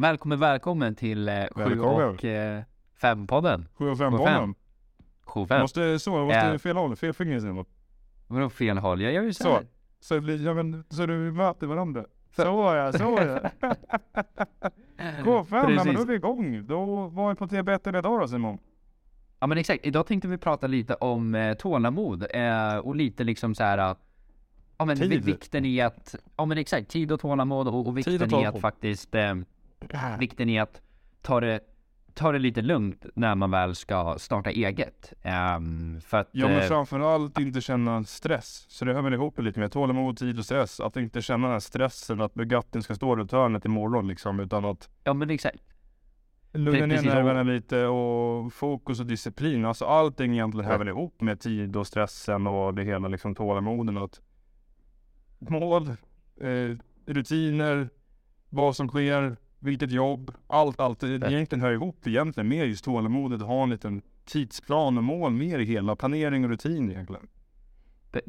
Välkommen, välkommen till eh, 7 Välkommen. och eh, 5-podden. 7 och 5 Sju och fem. bollen. 7 och 5. Måste så, måste Ja. fel håll, fel finger Simon. Vadå fel håll? Jag gör ju så, Så. här. Så, blir- ja, men, så du möter varandra. Så ja, så ja. K5, ja, men då är vi igång. Då var vi på TB1 idag då Simon. Ja men exakt, idag tänkte vi prata lite om eh, tålamod eh, och lite liksom så här. eh, Ja men Tid. vikten i att, ja men exakt, tid och tålamod och, och vikten i tålamod. att faktiskt, eh, vikten i att ta det, ta det lite lugnt när man väl ska starta eget. Ehm, för att, Ja men eh, framförallt inte känna stress. Så det hör väl ihop lite med tålamod, tid och stress. Att inte känna den här stressen att Bugattin ska stå runt hörnet imorgon liksom. Utan att ja men exakt. lugna ner nerverna lite och fokus och disciplin. Alltså allting egentligen hör väl ihop med tid och stressen och det hela liksom tålamoden. Att mål, eh, rutiner, vad som sker, vilket jobb, allt, allt. Det egentligen hör ihop egentligen med just tålamodet. Ha en liten tidsplan och mål med det hela. Planering och rutin egentligen.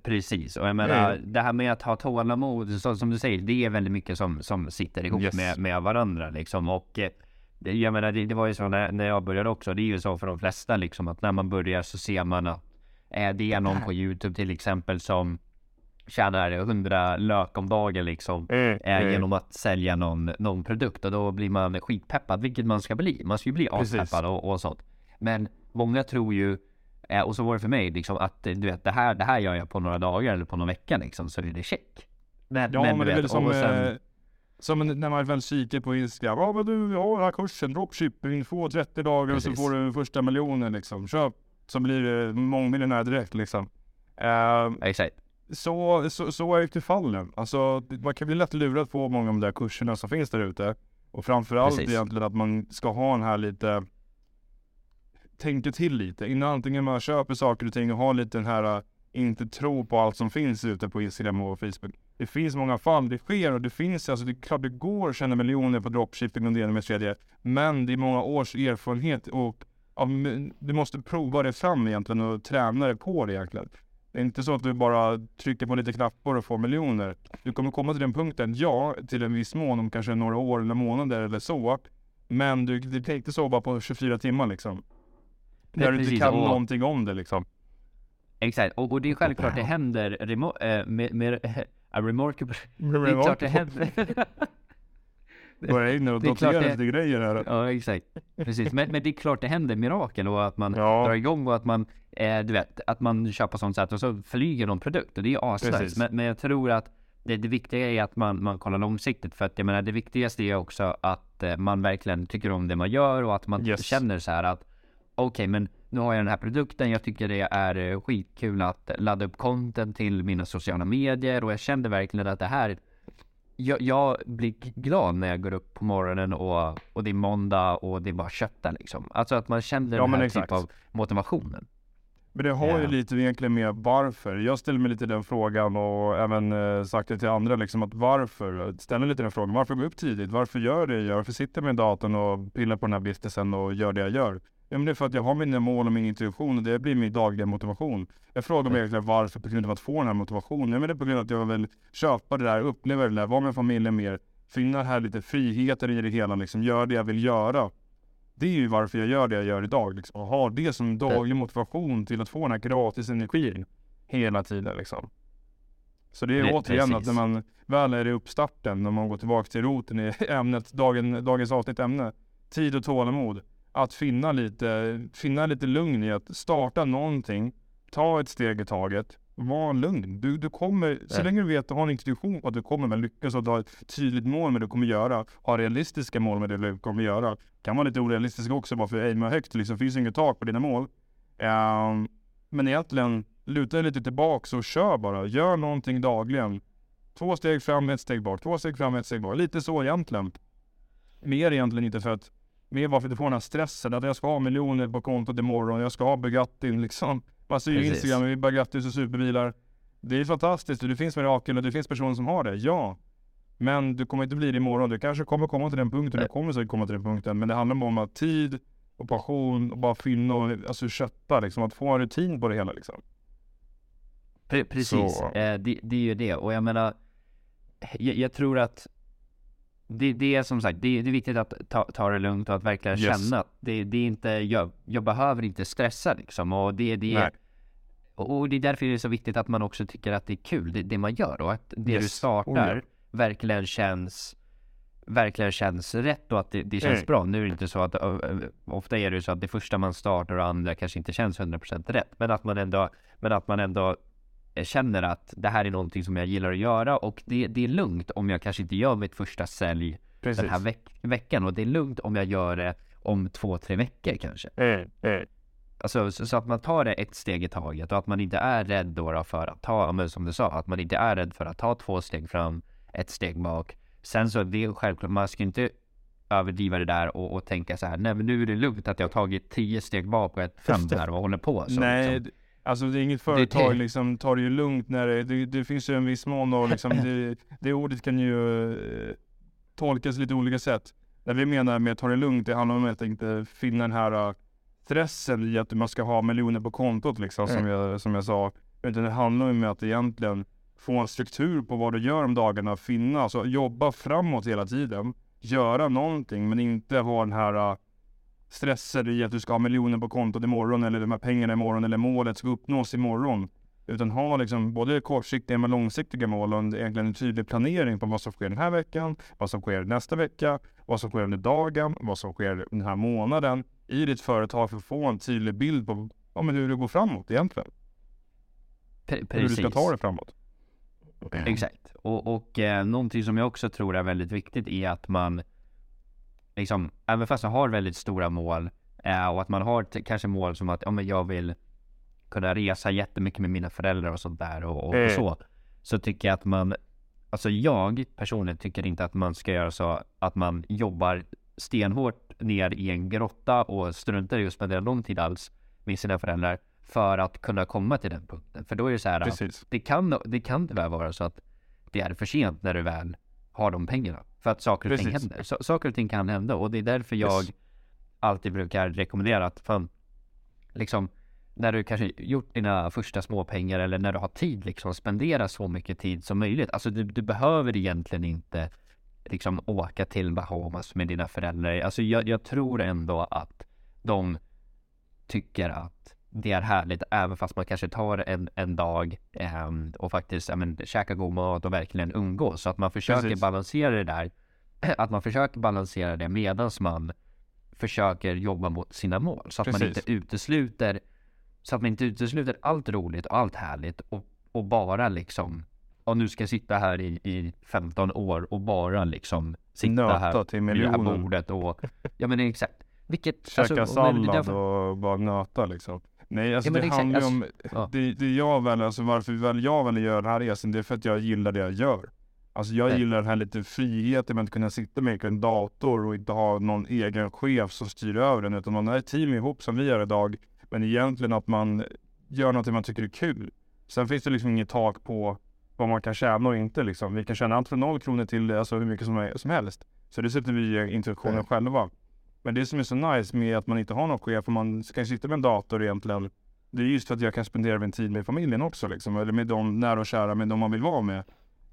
Precis, och jag menar Mm. det här med att ha tålamod, så, som du säger, det är väldigt mycket som, som sitter ihop Yes. med, med varandra liksom. Och eh, det, jag menar, det, det var ju så när, när jag började också, det är ju så för de flesta liksom att när man börjar så ser man att eh, det är någon på Youtube till exempel som tjänar 100 lök om dagen liksom. Eh, genom att sälja någon, någon produkt och då blir man skitpeppad, vilket man ska bli. Man ska ju bli Precis. aspeppad och, och sånt. Men många tror ju, eh, och så var det för mig, liksom, att eh, du vet, det här, det här gör jag på några dagar eller på någon vecka liksom, så är det check. Men, Ja men, du det är väl som, sen- eh, som när man väl kikar på Instagram. Ja men du, har den här kursen, dropshipping, få 30 dagar och så Precis. får du första miljonen liksom. Köp. Så blir det mångmiljonär direkt liksom. Eh, Exakt. Så, så, så är ju till fallen. Alltså man kan bli lätt lurad på många av de där kurserna som finns där ute. Och framförallt Precis. egentligen att man ska ha den här lite Tänka till lite innan antingen man köper saker och ting och har lite den här inte tro på allt som finns ute på Instagram och Facebook. Det finns många fall, det sker och det finns alltså det är klart det går att tjäna miljoner på dropshipping och det ena med tredje. Men det är många års erfarenhet och ja, du måste prova det fram egentligen och träna dig på det egentligen. Det är inte så att du bara trycker på lite knappar och får miljoner. Du kommer komma till den punkten, ja, till en viss mån om kanske några år eller månader eller så. Men du, det är inte så bara på 24 timmar liksom. Där du inte kan och- någonting om det liksom. Exakt, och, och det är självklart det händer remo- eh, med, med eh, remarkable. Det är klart det händer. Börja in och det- lite grejer här. Ja exakt, precis. Men, men det är klart det händer mirakel och att man Ja. drar igång och att man, eh, du vet, att man kör på sånt sätt och så flyger någon produkt och det är Precis. asnice. Men, men jag tror att det, det viktiga är att man, man kollar långsiktigt för att jag menar det viktigaste är också att eh, man verkligen tycker om det man gör och att man Yes. känner så här att okej men nu har jag den här produkten, jag tycker det är eh, skitkul att ladda upp content till mina sociala medier och jag kände verkligen att det här jag, jag blir glad när jag går upp på morgonen och, och det är måndag och det är bara kötta liksom. Alltså att man känner Ja, den här exakt. typ av motivationen. Men det har ju Ja. lite egentligen med varför. Jag ställer mig lite den frågan och även eh, sagt det till andra liksom att varför? Ställer lite den frågan. Varför gå upp tidigt? Varför gör det jag gör? Varför sitter jag med datorn och pillar på den här businessen och gör det jag gör? Ja men det är för att jag har mina mål och min intuition och det blir min dagliga motivation. Jag frågar mig egentligen varför på grund av att få den här motivationen. Ja men det är på grund av att jag vill köpa det där, uppleva det där, vara med familjen mer. Finna här lite friheter i det hela liksom. Gör det jag vill göra. Det är ju varför jag gör det jag gör idag. Liksom. Och har det som daglig motivation till att få den här gratis energin hela tiden. Liksom. Så det är Pre- återigen att precis. när man väl är i uppstarten, när man går tillbaka till roten i ämnet, dagen, dagens avsnitt ämne, tid och tålamod. Att finna lite, finna lite lugn i att starta någonting, ta ett steg i taget, var lugn. Du, du kommer, så länge du vet att du har en intuition på att du kommer väl lyckas och du har ett tydligt mål med det du kommer göra, ha realistiska mål med det du kommer göra. Kan vara lite orealistisk också bara för att aima högt, liksom finns inget tak på dina mål. Ehm, men egentligen, luta dig lite tillbaks och kör bara. Gör någonting dagligen. Två steg fram, ett steg bak. Två steg fram, ett steg bak. Lite så egentligen. Mer egentligen inte för att, mer bara för att får den här stressen att jag ska ha miljoner på kontot imorgon, jag ska ha Bugattin liksom. Man ser ju. Instagram med Bugattis och superbilar. Det är fantastiskt och det finns mirakel och det finns personer som har det, ja. Men du kommer inte bli det imorgon. Du kanske kommer komma till den punkten, du kommer säkert komma till den punkten. Men det handlar bara om att tid och passion och bara finna och alltså kötta liksom. Att få en rutin på det hela liksom. Pre- precis, eh, det, det är ju det. Och jag menar, jag, jag tror att det, det är som sagt, det, det är viktigt att ta, ta det lugnt och att verkligen Yes. känna att det, det är inte, jag, jag behöver inte stressa liksom. Och det, det är, och det är därför det är så viktigt att man också tycker att det är kul, det, det man gör och att det du Yes. startar Oh, ja. verkligen känns verkligen känns rätt och att det, det känns Mm. bra. Nu är det inte så att ofta är det så att det första man startar och andra kanske inte känns 100% rätt. Men att man ändå, men att man ändå känner att det här är någonting som jag gillar att göra och det, det är lugnt om jag kanske inte gör mitt första sälj Precis. den här veck- veckan och det är lugnt om jag gör det om två, tre veckor kanske. Mm, mm. Alltså så, så att man tar det ett steg i taget och att man inte är rädd då, för att ta, men som du sa, att man inte är rädd för att ta två steg fram, ett steg bak. Sen så det är självklart, man ska inte överdriva det där och, och tänka så här, nej men nu är det lugnt att jag har tagit tio steg bak och ett fram här och håller på. Så, Nej, liksom. Alltså det är inget företag det- liksom tar det ju lugnt när det, det, det finns ju en viss mån och liksom det, det ordet kan ju eh, tolkas lite olika sätt. När vi menar med att ta det lugnt, det handlar om att inte finna den här eh, stressen i att man ska ha miljoner på kontot liksom som, Mm. jag, som jag sa. Utan det handlar ju om att egentligen få en struktur på vad du gör om dagarna, finna, alltså jobba framåt hela tiden. Göra någonting men inte ha den här stressen i att du ska ha miljoner på kontot imorgon eller de här pengarna imorgon eller målet ska uppnås imorgon. Utan ha liksom både kortsiktiga men långsiktiga mål och en, egentligen en tydlig planering på vad som sker den här veckan, vad som sker nästa vecka, vad som sker under dagen, vad som sker den här månaden i ditt företag för att få en tydlig bild på ja, men hur det går framåt egentligen. Pre- Hur du precis. ska ta det framåt. Exakt. Och, och eh, någonting som jag också tror är väldigt viktigt är att man liksom, även fast man har väldigt stora mål eh, och att man har t- kanske mål som att, ja men jag vill kunna resa jättemycket med mina föräldrar och sånt där och, och, Mm. och så. Så tycker jag att man, alltså jag personligen tycker inte att man ska göra så att man jobbar stenhårt ner i en grotta och struntar i att spendera någon tid alls med sina föräldrar för att kunna komma till den punkten. För då är det så här, Precis. det kan, det kan tyvärr vara så att det är för sent när du väl har de pengarna. För att saker och ting Precis. händer. Så, saker och ting kan hända och det är därför jag Yes. alltid brukar rekommendera att fan, liksom när du kanske gjort dina första småpengar eller när du har tid liksom spendera så mycket tid som möjligt. Alltså du, du behöver egentligen inte liksom åka till Bahamas med dina föräldrar. Alltså jag, jag tror ändå att de tycker att det är härligt även fast man kanske tar en, en dag ehm, och faktiskt ja, men, käka god mat och verkligen umgås. Så att man försöker Precis. balansera det där. Att man försöker balansera det medans man försöker jobba mot sina mål. Så att man Precis. inte utesluter så att man inte utesluter allt roligt och allt härligt och, och bara liksom och nu ska jag sitta här i, i 15 år och bara liksom sitta Nöta här till vid det här bordet och ja men exakt. Vilket Käka är sallad och bara nöta liksom. Nej, alltså Ja, det exakt, handlar ju om, ja. det, det jag väl, alltså varför väl jag väljer att göra den här resan, det är för att jag gillar det jag gör. Alltså jag Nej. gillar den här lite friheten med att kunna sitta med en dator och inte ha någon egen chef som styr över den, utan man är ett team ihop som vi gör idag. Men egentligen att man gör något man tycker är kul. Sen finns det liksom inget tak på vad man kan tjäna och inte liksom. Vi kan tjäna allt från noll kronor till alltså hur mycket som, är, som helst. Så det sätter vi i introduktionen själva. Men det som är så nice med att man inte har någon chef och man kan sitta med en dator egentligen. Det är just för att jag kan spendera min tid med familjen också liksom. Eller med de nära och kära, med de man vill vara med.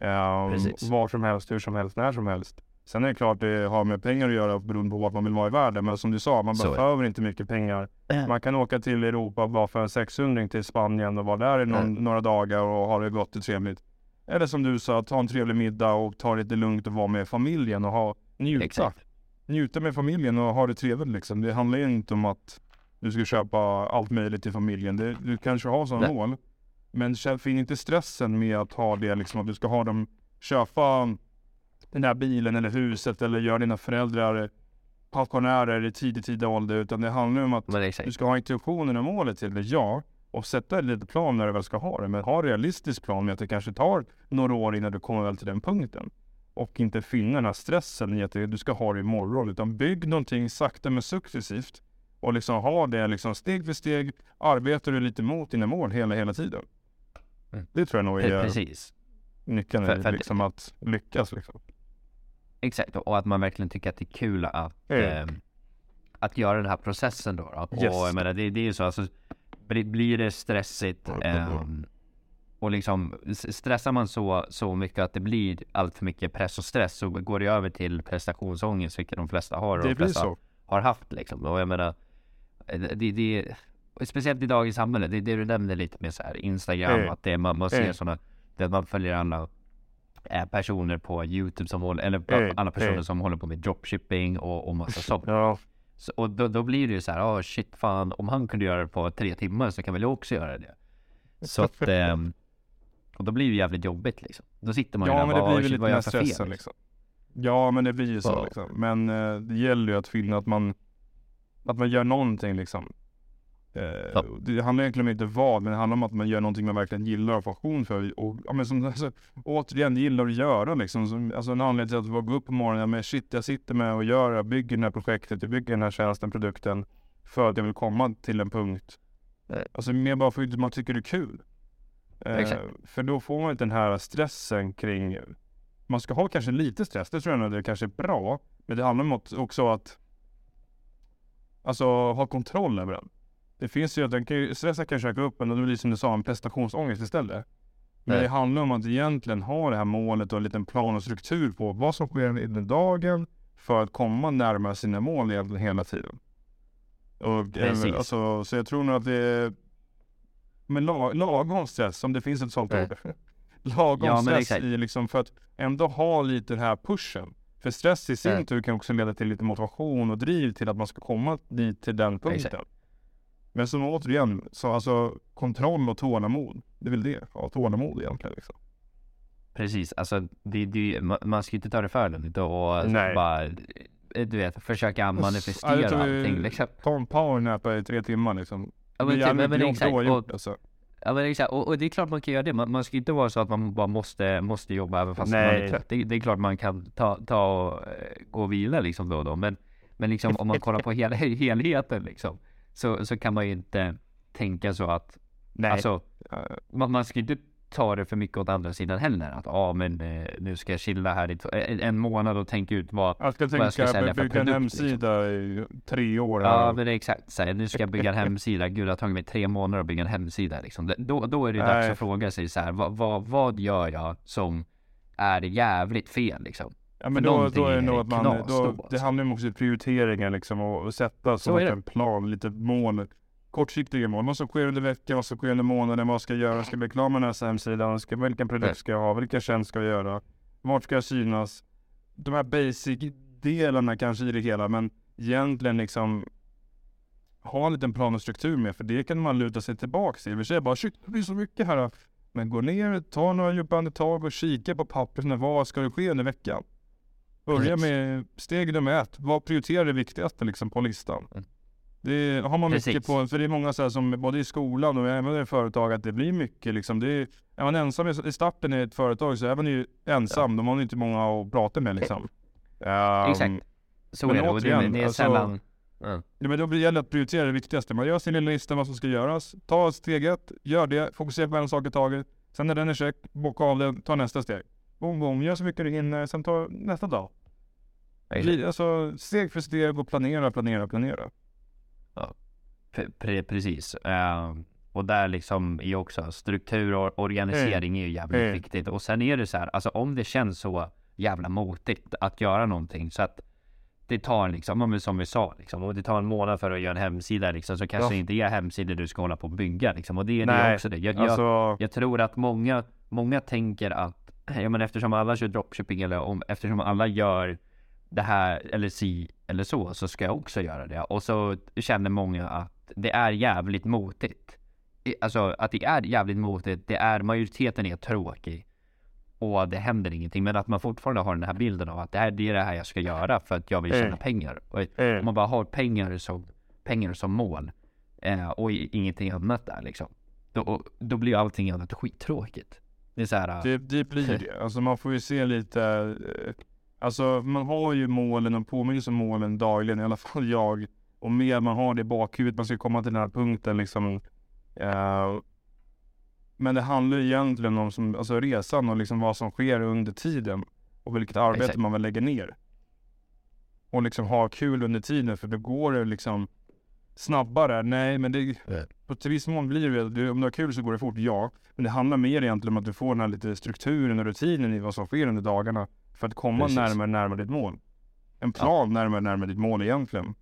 Um, Precis. var som helst, hur som helst, när som helst. Sen är det klart det har med pengar att göra beroende på vart man vill vara i världen. Men som du sa, man Så behöver inte mycket pengar. Man kan åka till Europa bara för en 600 till Spanien och vara där i någon, Mm. några dagar och ha det gott och trevligt. Eller som du sa, ta en trevlig middag och ta det lite lugnt och vara med familjen och ha, njuta. Exakt. Njuta med familjen och ha det trevligt liksom. Det handlar ju inte om att du ska köpa allt möjligt till familjen. Det, du kanske har sådana Nej. mål. Men finn inte stressen med att ha det liksom, att du ska ha dem, köpa den där bilen eller huset eller göra dina föräldrar pensionärer i tidig, tidig ålder. Utan det handlar om att du ska ha intuitionen och målet till det, ja. Och sätta en liten plan när du väl ska ha det. Men ha en realistisk plan med att det kanske tar några år innan du kommer väl till den punkten. Och inte finna den här stressen i att du ska ha det imorgon. Utan bygg någonting sakta men successivt. Och liksom ha det liksom steg för steg. Arbetar du lite mot dina mål hela, hela tiden. Mm. Det tror jag nog är Precis. nyckeln För- för liksom att lyckas. Liksom. Exakt. Och att man verkligen tycker att det är kul att Mm. eh, att göra den här processen då. då. Yes. Och jag menar det, det är ju så alltså blir- det stressigt ehm, och liksom stressar man så, så mycket att det blir allt för mycket press och stress så går det över till prestationsångest, vilket de flesta har och Det de flesta så. har haft liksom. Och jag menar, eh, det, det, speciellt i dagens samhälle, det är det du nämnde lite med så här Instagram, Mm. att det, man, man ser Mm. sådana, där man följer alla eh, personer på Youtube som håller, eller Mm. alla personer som håller på med dropshipping och, och massa sånt. Ja, Så, och då, då blir det ju så här, oh shit fan, om han kunde göra det på tre timmar så kan väl jag också göra det. Så att, ehm, och då blir det jävligt jobbigt liksom. Då sitter man ju ja där men det och blir bara, väl shit, lite vad jag för fel? stressen liksom. Ja men det blir ju så liksom. Men eh, det gäller ju att finna att man, att man gör någonting liksom. Eh, Ja. Det handlar egentligen inte vad, men det handlar om att man gör någonting man verkligen gillar och får passion för. Och, ja, men som, alltså, återigen, gillar att göra liksom. Som, alltså en anledning till att gå upp på morgonen, ja, men shit jag sitter med och gör, jag bygger det här projektet, jag bygger den här tjänsten, produkten. För att jag vill komma till en punkt. Eh. Alltså mer bara för att man tycker det är kul. Eh, för då får man inte den här stressen kring man ska ha kanske lite stress, det tror jag det kanske är bra. Men det handlar om att- också att Alltså ha kontroll över den. Det finns ju att den kan ju, stressen kan käka upp en och då blir det som du sa en prestationsångest istället. Men Nej. det handlar om att egentligen ha det här målet och en liten plan och struktur på vad som sker i den dagen för att komma närmare sina mål hela tiden. Och, eh, Precis. alltså, så jag tror nog att det är men lag, lagom stress, om det finns ett sånt ord. lagom Ja, stress exakt. i liksom för att ändå ha lite den här pushen. För stress i sin tur kan också leda till lite motivation och driv till att man ska komma dit till den punkten. Exakt. Men som återigen, så alltså kontroll och tålamod. Det är väl det, ja tålamod egentligen liksom. Precis, alltså det, det, man, ska ju inte ta det för lugnt och Nej. bara, eh, du vet, försöka Ja, det manifestera jag- allting liksom. Ta en powernap i tre timmar liksom. Ja men, typ, men, exakt, och, alltså. ja, men exakt, och, och det är klart man kan göra det. Man, man ska inte vara så att man bara måste, måste jobba även fast man är Nej. trött. Det, det är klart man kan ta, ta och eh, gå och vila liksom då och då. Men, men liksom om man kollar på hela, helheten liksom. Så, så kan man ju inte tänka så att, Nej. alltså man, man ska inte ta det för mycket åt andra sidan heller. Att ja men eh, nu ska jag chilla här i två- en, månad och tänka ut vad jag ska vad jag ska tänka sälja för bygga en produkt, liksom. hemsida i tre år här. Ja men exakt så här, nu ska jag bygga en hemsida, gud det har tagit mig tre månader att bygga en hemsida liksom. Då, då är det dags Nej. att fråga sig så här, vad, vad, vad gör jag som är jävligt fel liksom? Ja men då, då är det nog att man, då, då, det handlar ju också om prioriteringar liksom och, och sätta Så det. en plan, lite mål. Kortsiktiga mål, vad som sker under veckan, vad som sker under månaden, vad ska jag göra, ska jag bli klar med den här hemsidan, ska, vilken produkt ska jag ha, vilka tjänster ska jag göra, vart ska jag synas? De här basic-delarna kanske i det hela, men egentligen liksom ha en liten plan och struktur med, för det kan man luta sig tillbaka till. Vi säger bara shit, det blir så mycket här. Men gå ner, ta några djupa andetag och kika på pappret. Vad ska det ske under veckan? Börja med steg nummer ett. Vad prioriterar det viktigaste liksom på listan? Mm. Det har man mycket Precis. på, för det är många så här som både i skolan och även i företag att det blir mycket liksom. Det är, är man ensam i starten i ett företag så är man ju ensam. De har inte många att prata med liksom. Ehm, Exakt. Så men är det och det, återigen, det är alltså- sällan... Ja. Ja, men då blir det gäller att prioritera det viktigaste. Man gör sin lilla lista vad som ska göras. Ta steg ett, gör det, fokusera på en sak i taget. Sen när den är check, bocka av den, ta nästa steg. Boom, boom, gör så mycket du hinner, sen ta nästa dag. Exakt. Alltså steg för steg och planera, planera, planera. Pre- pre- precis. Eh, och där liksom är också struktur och organisering är ju jävligt Mm. viktigt. Och sen är det så här, alltså om det känns så jävla motigt att göra någonting så att det tar liksom, som vi sa liksom, och det tar en månad för att göra en hemsida liksom, så kanske Ja. det inte är hemsidor du ska hålla på och bygga liksom. Och det är det Nej, också det. Jag, jag, Alltså, jag tror att många, många tänker att, ja men eftersom alla kör dropshipping eller om, eftersom alla gör det här eller si eller så, så ska jag också göra det. Och så känner många att det är jävligt motigt. Alltså att det är jävligt motigt, det är, majoriteten är tråkig. Och det händer ingenting, men att man fortfarande har den här bilden av att det här det är det här jag ska göra för att jag vill tjäna Mm. pengar. Och Mm. om man bara har pengar som, pengar som mål eh, och ingenting annat där liksom. Då, då blir allting annat skittråkigt. Det är så här, det, det blir det. Alltså man får ju se lite, eh, alltså man har ju målen och påminner om målen dagligen, i alla fall jag. Och mer man har det i bakhuvudet, man ska komma till den här punkten liksom. Eh, men det handlar egentligen om som, alltså resan och liksom vad som sker under tiden. Och vilket arbete Exakt. man vill lägga ner. Och liksom ha kul under tiden, för då går det liksom snabbare. Nej, men det, Nej. på till viss mån blir det du, om du har kul så går det fort, ja. Men det handlar mer egentligen om att du får den här lite strukturen och rutinen i vad som sker under dagarna för att komma Precis. närmare, närmare ditt mål. En plan närmare, närmare ditt mål egentligen.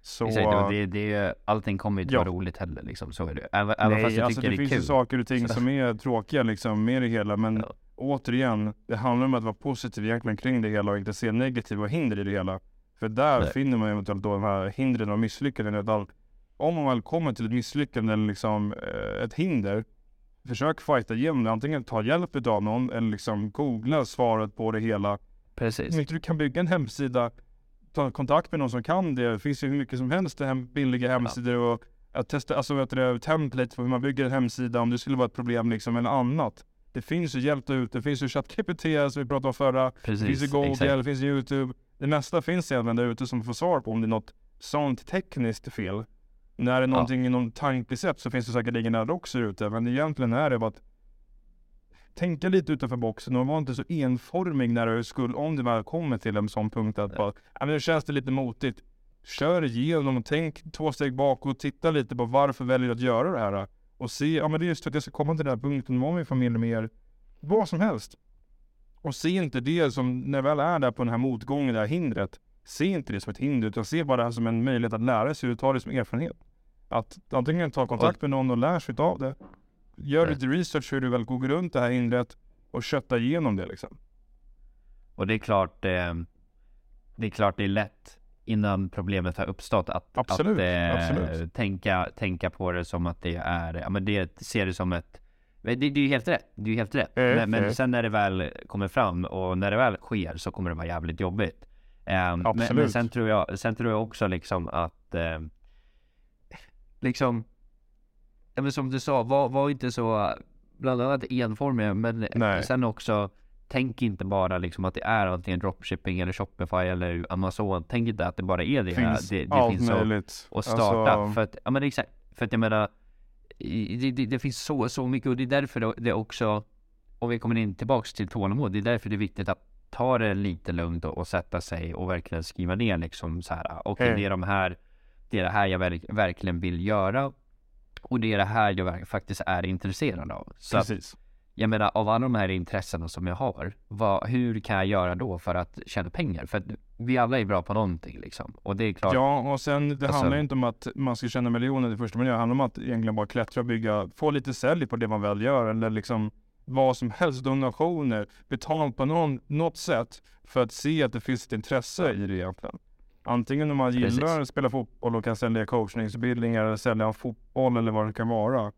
Så... Exakt, och det, det, allting kommer inte Ja. vara roligt heller liksom, så är det Även, även fast Nej, jag alltså tycker det, det, är finns ju kul. saker och ting Så- som är tråkiga liksom med det hela. Men Ja. återigen, det handlar om att vara positiv egentligen kring det hela och inte se negativa hinder i det hela. För där Nej. finner man eventuellt då de här hindren och misslyckanden. Om man väl kommer till ett misslyckande eller liksom eh, ett hinder, försök fighta igenom det. Antingen ta hjälp av någon eller liksom googla svaret på det hela. Precis. Om inte du kan bygga en hemsida, ta kontakt med någon som kan det. Det finns ju hur mycket som helst hem, billiga hemsidor och att testa, alltså vet du, det, templates på hur man bygger en hemsida om det skulle vara ett problem liksom eller annat. Det finns ju hjälp ute. Det finns ju ChatGPT som vi pratade om förra. Det finns ju Precis. Google, Exakt. det finns Youtube. Det mesta finns egentligen där ute som får svar på om det är något sånt tekniskt fel. När det är någonting i någon tankesätt så finns det där också ute. Men egentligen är det bara att tänka lite utanför boxen och vara inte så enformig när du skulle, om det väl kommer till en sån punkt att bara, ja men nu känns det lite motigt. Kör igenom och tänk två steg bakåt, titta lite på varför väljer du att göra det här. Och se, ja men det är just att jag ska komma till den här punkten, vara med familj mer, vad som helst. Och se inte det som, när väl är där på den här motgången, det här hindret, se inte det som ett hinder utan se bara det här som en möjlighet att lära sig och ta det som erfarenhet. Att antingen ta kontakt med någon och lära sig av det. Gör lite research hur du väl går runt det här hindret och kötta igenom det liksom. Och det är klart, eh, det är klart det är lätt innan problemet har uppstått att, Absolut, att eh, absolut. Tänka, tänka på det som att det är, ja men det ser det som ett det, det är ju helt rätt, det är helt rätt. Mm, men, men mm. sen när det väl kommer fram och när det väl sker så kommer det vara jävligt jobbigt. Eh, men, men sen tror jag, sen tror jag också liksom att eh, liksom, men som du sa, var, var inte så bland annat enformiga men Nej. sen också Tänk inte bara liksom att det är antingen dropshipping eller Shopify eller Amazon. Tänk inte att det bara är det. finns det, det allt finns möjligt. att starta. Alltså, För att, ja men exakt. För att jag menar, det, det, det finns så, så mycket och det är därför det- det också, om vi kommer in tillbaks till tålamod, det är därför det är viktigt att ta det lite lugnt och, och sätta sig och verkligen skriva ner liksom så här. Okej, Mm. det är de här, det är det här jag verk, verkligen vill göra. Och det är det här jag faktiskt är intresserad av. Så att, precis. jag menar av alla de här intressena som jag har, vad, hur kan jag göra då för att tjäna pengar? För att vi alla är bra på någonting liksom. Och det är klart. Ja, och sen det Alltså- handlar inte om att man ska tjäna miljoner det första man gör. Det handlar om att egentligen bara klättra bygga, få lite sälj på det man väl gör eller liksom vad som helst, donationer, betalt på någon, något sätt för att se att det finns ett intresse i det egentligen. Antingen om man Precis. gillar att spela fotboll och kan sälja coachningsutbildningar eller sälja fotboll eller vad det kan vara.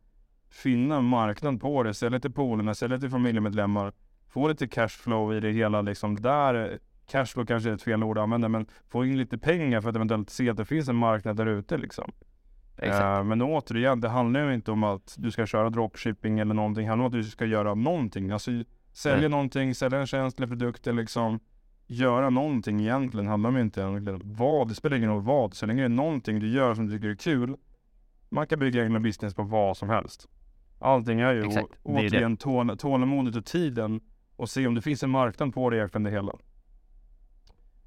Finna en marknad på det, sälja till polerna, sälja till familjemedlemmar. Få lite cashflow i det hela liksom. Där, cashflow kanske är ett fel ord att använda men få in lite pengar för att eventuellt se att det finns en marknad där ute liksom. Exakt. Eh, men återigen, det handlar ju inte om att du ska köra dropshipping eller någonting. Det handlar om att du ska göra någonting. Alltså sälja Nej. någonting, sälja en tjänst eller produkt eller liksom göra någonting egentligen. handlar det inte egentligen om vad. Det spelar ingen roll vad. Så länge det är någonting du gör som du tycker är kul. Man kan bygga egna business på vad som helst. Allting är ju Exakt, återigen tål, tålamodet och tiden och se om det finns en marknad på det egentligen det hela.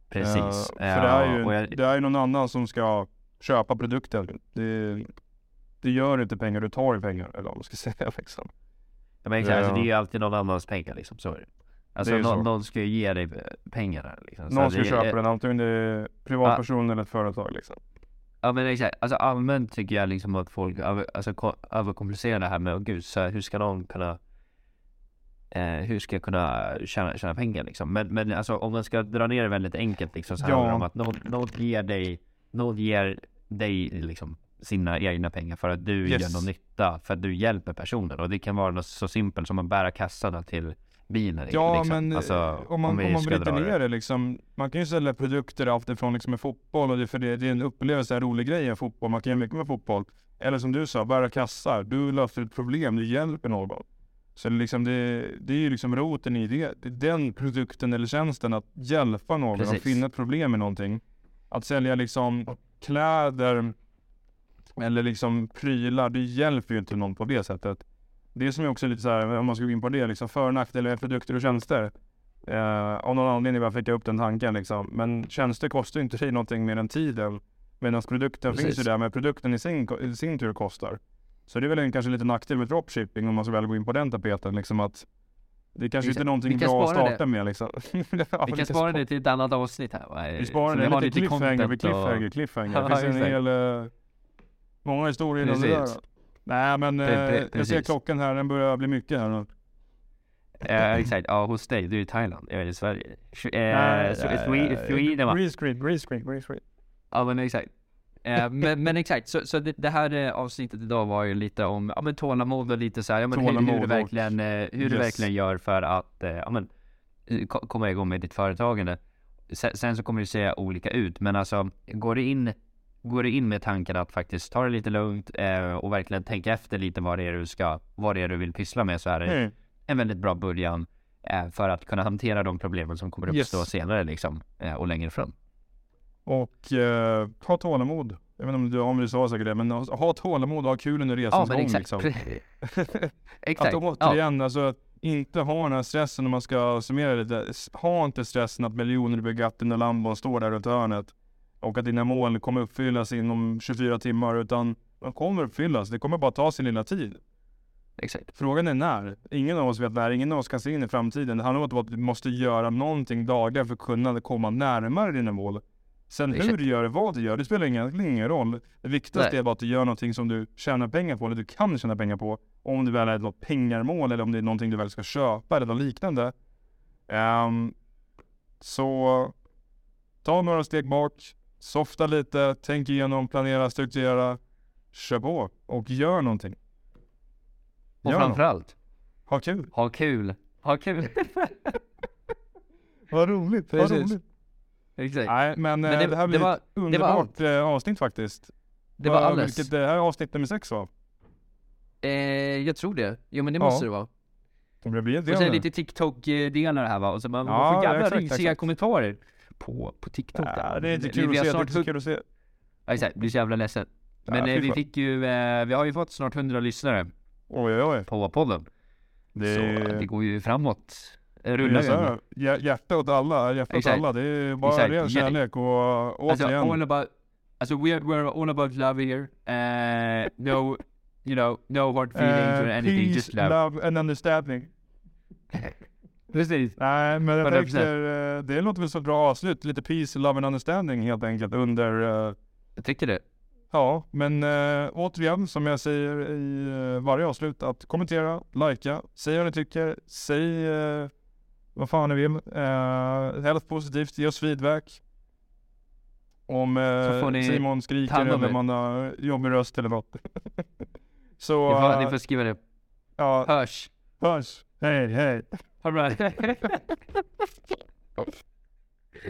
Precis. Eh, för det är, ju, jag, det är ju någon annan som ska köpa produkten. Det, det gör inte pengar, du tar ju pengar. Eller vad man ska säga liksom. ja, men exakt, alltså, Ja. det är ju alltid någon annans pengar liksom. Så är det. Alltså Det någon, så. någon ska ju ge dig eh, pengarna. Liksom. Någon att ska det- köpa den, antingen det är privatperson eller ett företag liksom. Ja men exakt, alltså allmänt tycker jag liksom att folk alltså, ko- överkomplicerar det här med, oh, gud, så här, hur ska någon kunna eh, hur ska jag kunna tjäna, tjäna pengar liksom? Men, men alltså om man ska dra ner det väldigt enkelt liksom så Ja. handlar det om att någon, någon ger dig, någon ger dig liksom sina egna pengar för att du Yes. gör någon nytta, för att du hjälper personen och det kan vara något så simpelt som att bära kassarna till bilen. Ja liksom. men Alltså, eh, om man, vi om man bryter ner det liksom. Man kan ju sälja produkter alltifrån liksom med fotboll och det, för det, det är en upplevelse, en rolig grej med fotboll. Man kan göra mycket med fotboll. Eller som du sa, bära kassar. Du löser ett problem, du hjälper någon. Så det, är liksom, det, det är ju liksom roten i det. den produkten eller tjänsten, att hjälpa någon att Precis. finna ett problem med någonting. Att sälja liksom kläder eller liksom prylar, det hjälper ju inte någon på det sättet. Det som är också lite så här, om man ska gå in på det, liksom för och nackdelar med produkter och tjänster. Eh, av någon anledning varför fick jag upp den tanken liksom. Men tjänster kostar ju inte dig någonting mer än tiden. Medan produkten finns ju Precis. där, men produkten i sin, i sin tur kostar. Så det är väl en kanske lite nackdel med dropshipping om man ska väl gå in på den tapeten liksom att det kanske inte är någonting bra att spara det. starta med liksom. Ja, Vi kan spara det till ett annat avsnitt här va? Vi sparar det, lite cliffhanger, vi cliffhanger, och- cliffhanger. Det finns en hel, eh, många historier inom det där. Nej men pre- jag ser klockan här, den börjar bli mycket här nu. Eh, exakt, ja hos dig, du är i Thailand, jag är i Sverige. Eh, nej. Sweden va? Green screen, green screen, green screen. Ja men exakt. Eh, men, men exakt, så, så det, det här eh, avsnittet idag var ju lite om ja, men tålamod och lite så här, ja, men hur, hur, du verkligen, eh, hur du Yes. verkligen gör för att ja, men, ko- komma igång med ditt företagande. Sen, sen så kommer det se olika ut, men alltså går du in, går du in med tanken att faktiskt ta det lite lugnt eh, och verkligen tänka efter lite vad det är du ska, vad det är du vill pyssla med så är det Mm. en väldigt bra början för att kunna hantera de problemen som kommer Yes. uppstå senare liksom och längre fram. Och eh, ha tålamod. Jag vet inte om du, om du sa säkert det, men ha tålamod och ha kul under Ja resans men gång exakt. liksom. exakt. Att Ja. återigen, alltså inte ha den här stressen om man ska summera lite. Ha inte stressen att miljoner i Bugattin och Lambon står där runt hörnet. Och att dina mål kommer uppfyllas inom 24 timmar, utan de kommer uppfyllas. Det kommer bara ta sin lilla tid. Exakt. Frågan är när. Ingen av oss vet när, ingen av oss kan se in i framtiden. Det handlar om att du måste göra någonting dagligen för att kunna komma närmare dina mål. Sen hur Exakt. du gör det, vad du gör, det spelar ingen, ingen roll. Det viktigaste Nej. är bara att du gör någonting som du tjänar pengar på, eller du kan tjäna pengar på. Om du väl är något pengarmål eller om det är någonting du väl ska köpa eller något liknande. Ehm, så ta några steg bak, softa lite, tänk igenom, planera, strukturera, kör på och gör någonting. Och Gör något. framförallt, Ha kul. ha kul. Ha kul. Vad roligt. Vad Precis. roligt. Exakt. Nej, men, Men eh, det- det, här det blir var- ett underbart eh, avsnitt faktiskt. Det var alles. Vilket, det här är avsnitt nummer sex va? Eh, jag tror det. Jo men det Ja. måste det vara. Det blir en Och sen lite TikTok-delar här va. Och så man Ja, får jävla exakt, risiga exakt. kommentarer på, på TikTok. Ja, det är inte kul vi att se. Det är inte kul att se. Ja, exakt, blir så jävla ledsen. Men Ja, eh, vi fick ju, eh, vi har ju fått snart 100 lyssnare Oj, oj, oj. på podden. Det Så det går ju framåt. Det rullar ju. så ändå. hjärta åt alla, hjärta åt alla. Det är bara Exakt. ren kärlek och Alltså, återigen. all about, alltså we're, we're all about love here. Uh, no, you know, no hard feelings or eh, anything, peace, just love. love and understanding. Precis. Nej, men jag 100%. tänker, eh, det låter väl ett bra avslut. Lite peace, love and understanding helt enkelt under eh, Jag tycker det. Ja, men äh, återigen som jag säger i eh, varje avslut att kommentera, likea, säg vad ni tycker, säg eh, vad fan ni vill. Uh, helst positivt, ge oss feedback. Om ni Simon skriker om eller er. man har jobbig röst eller något. Så, Ni får, ni eh, får skriva det. ja, Hörs. hörs. Hej, hej. Ha det bra.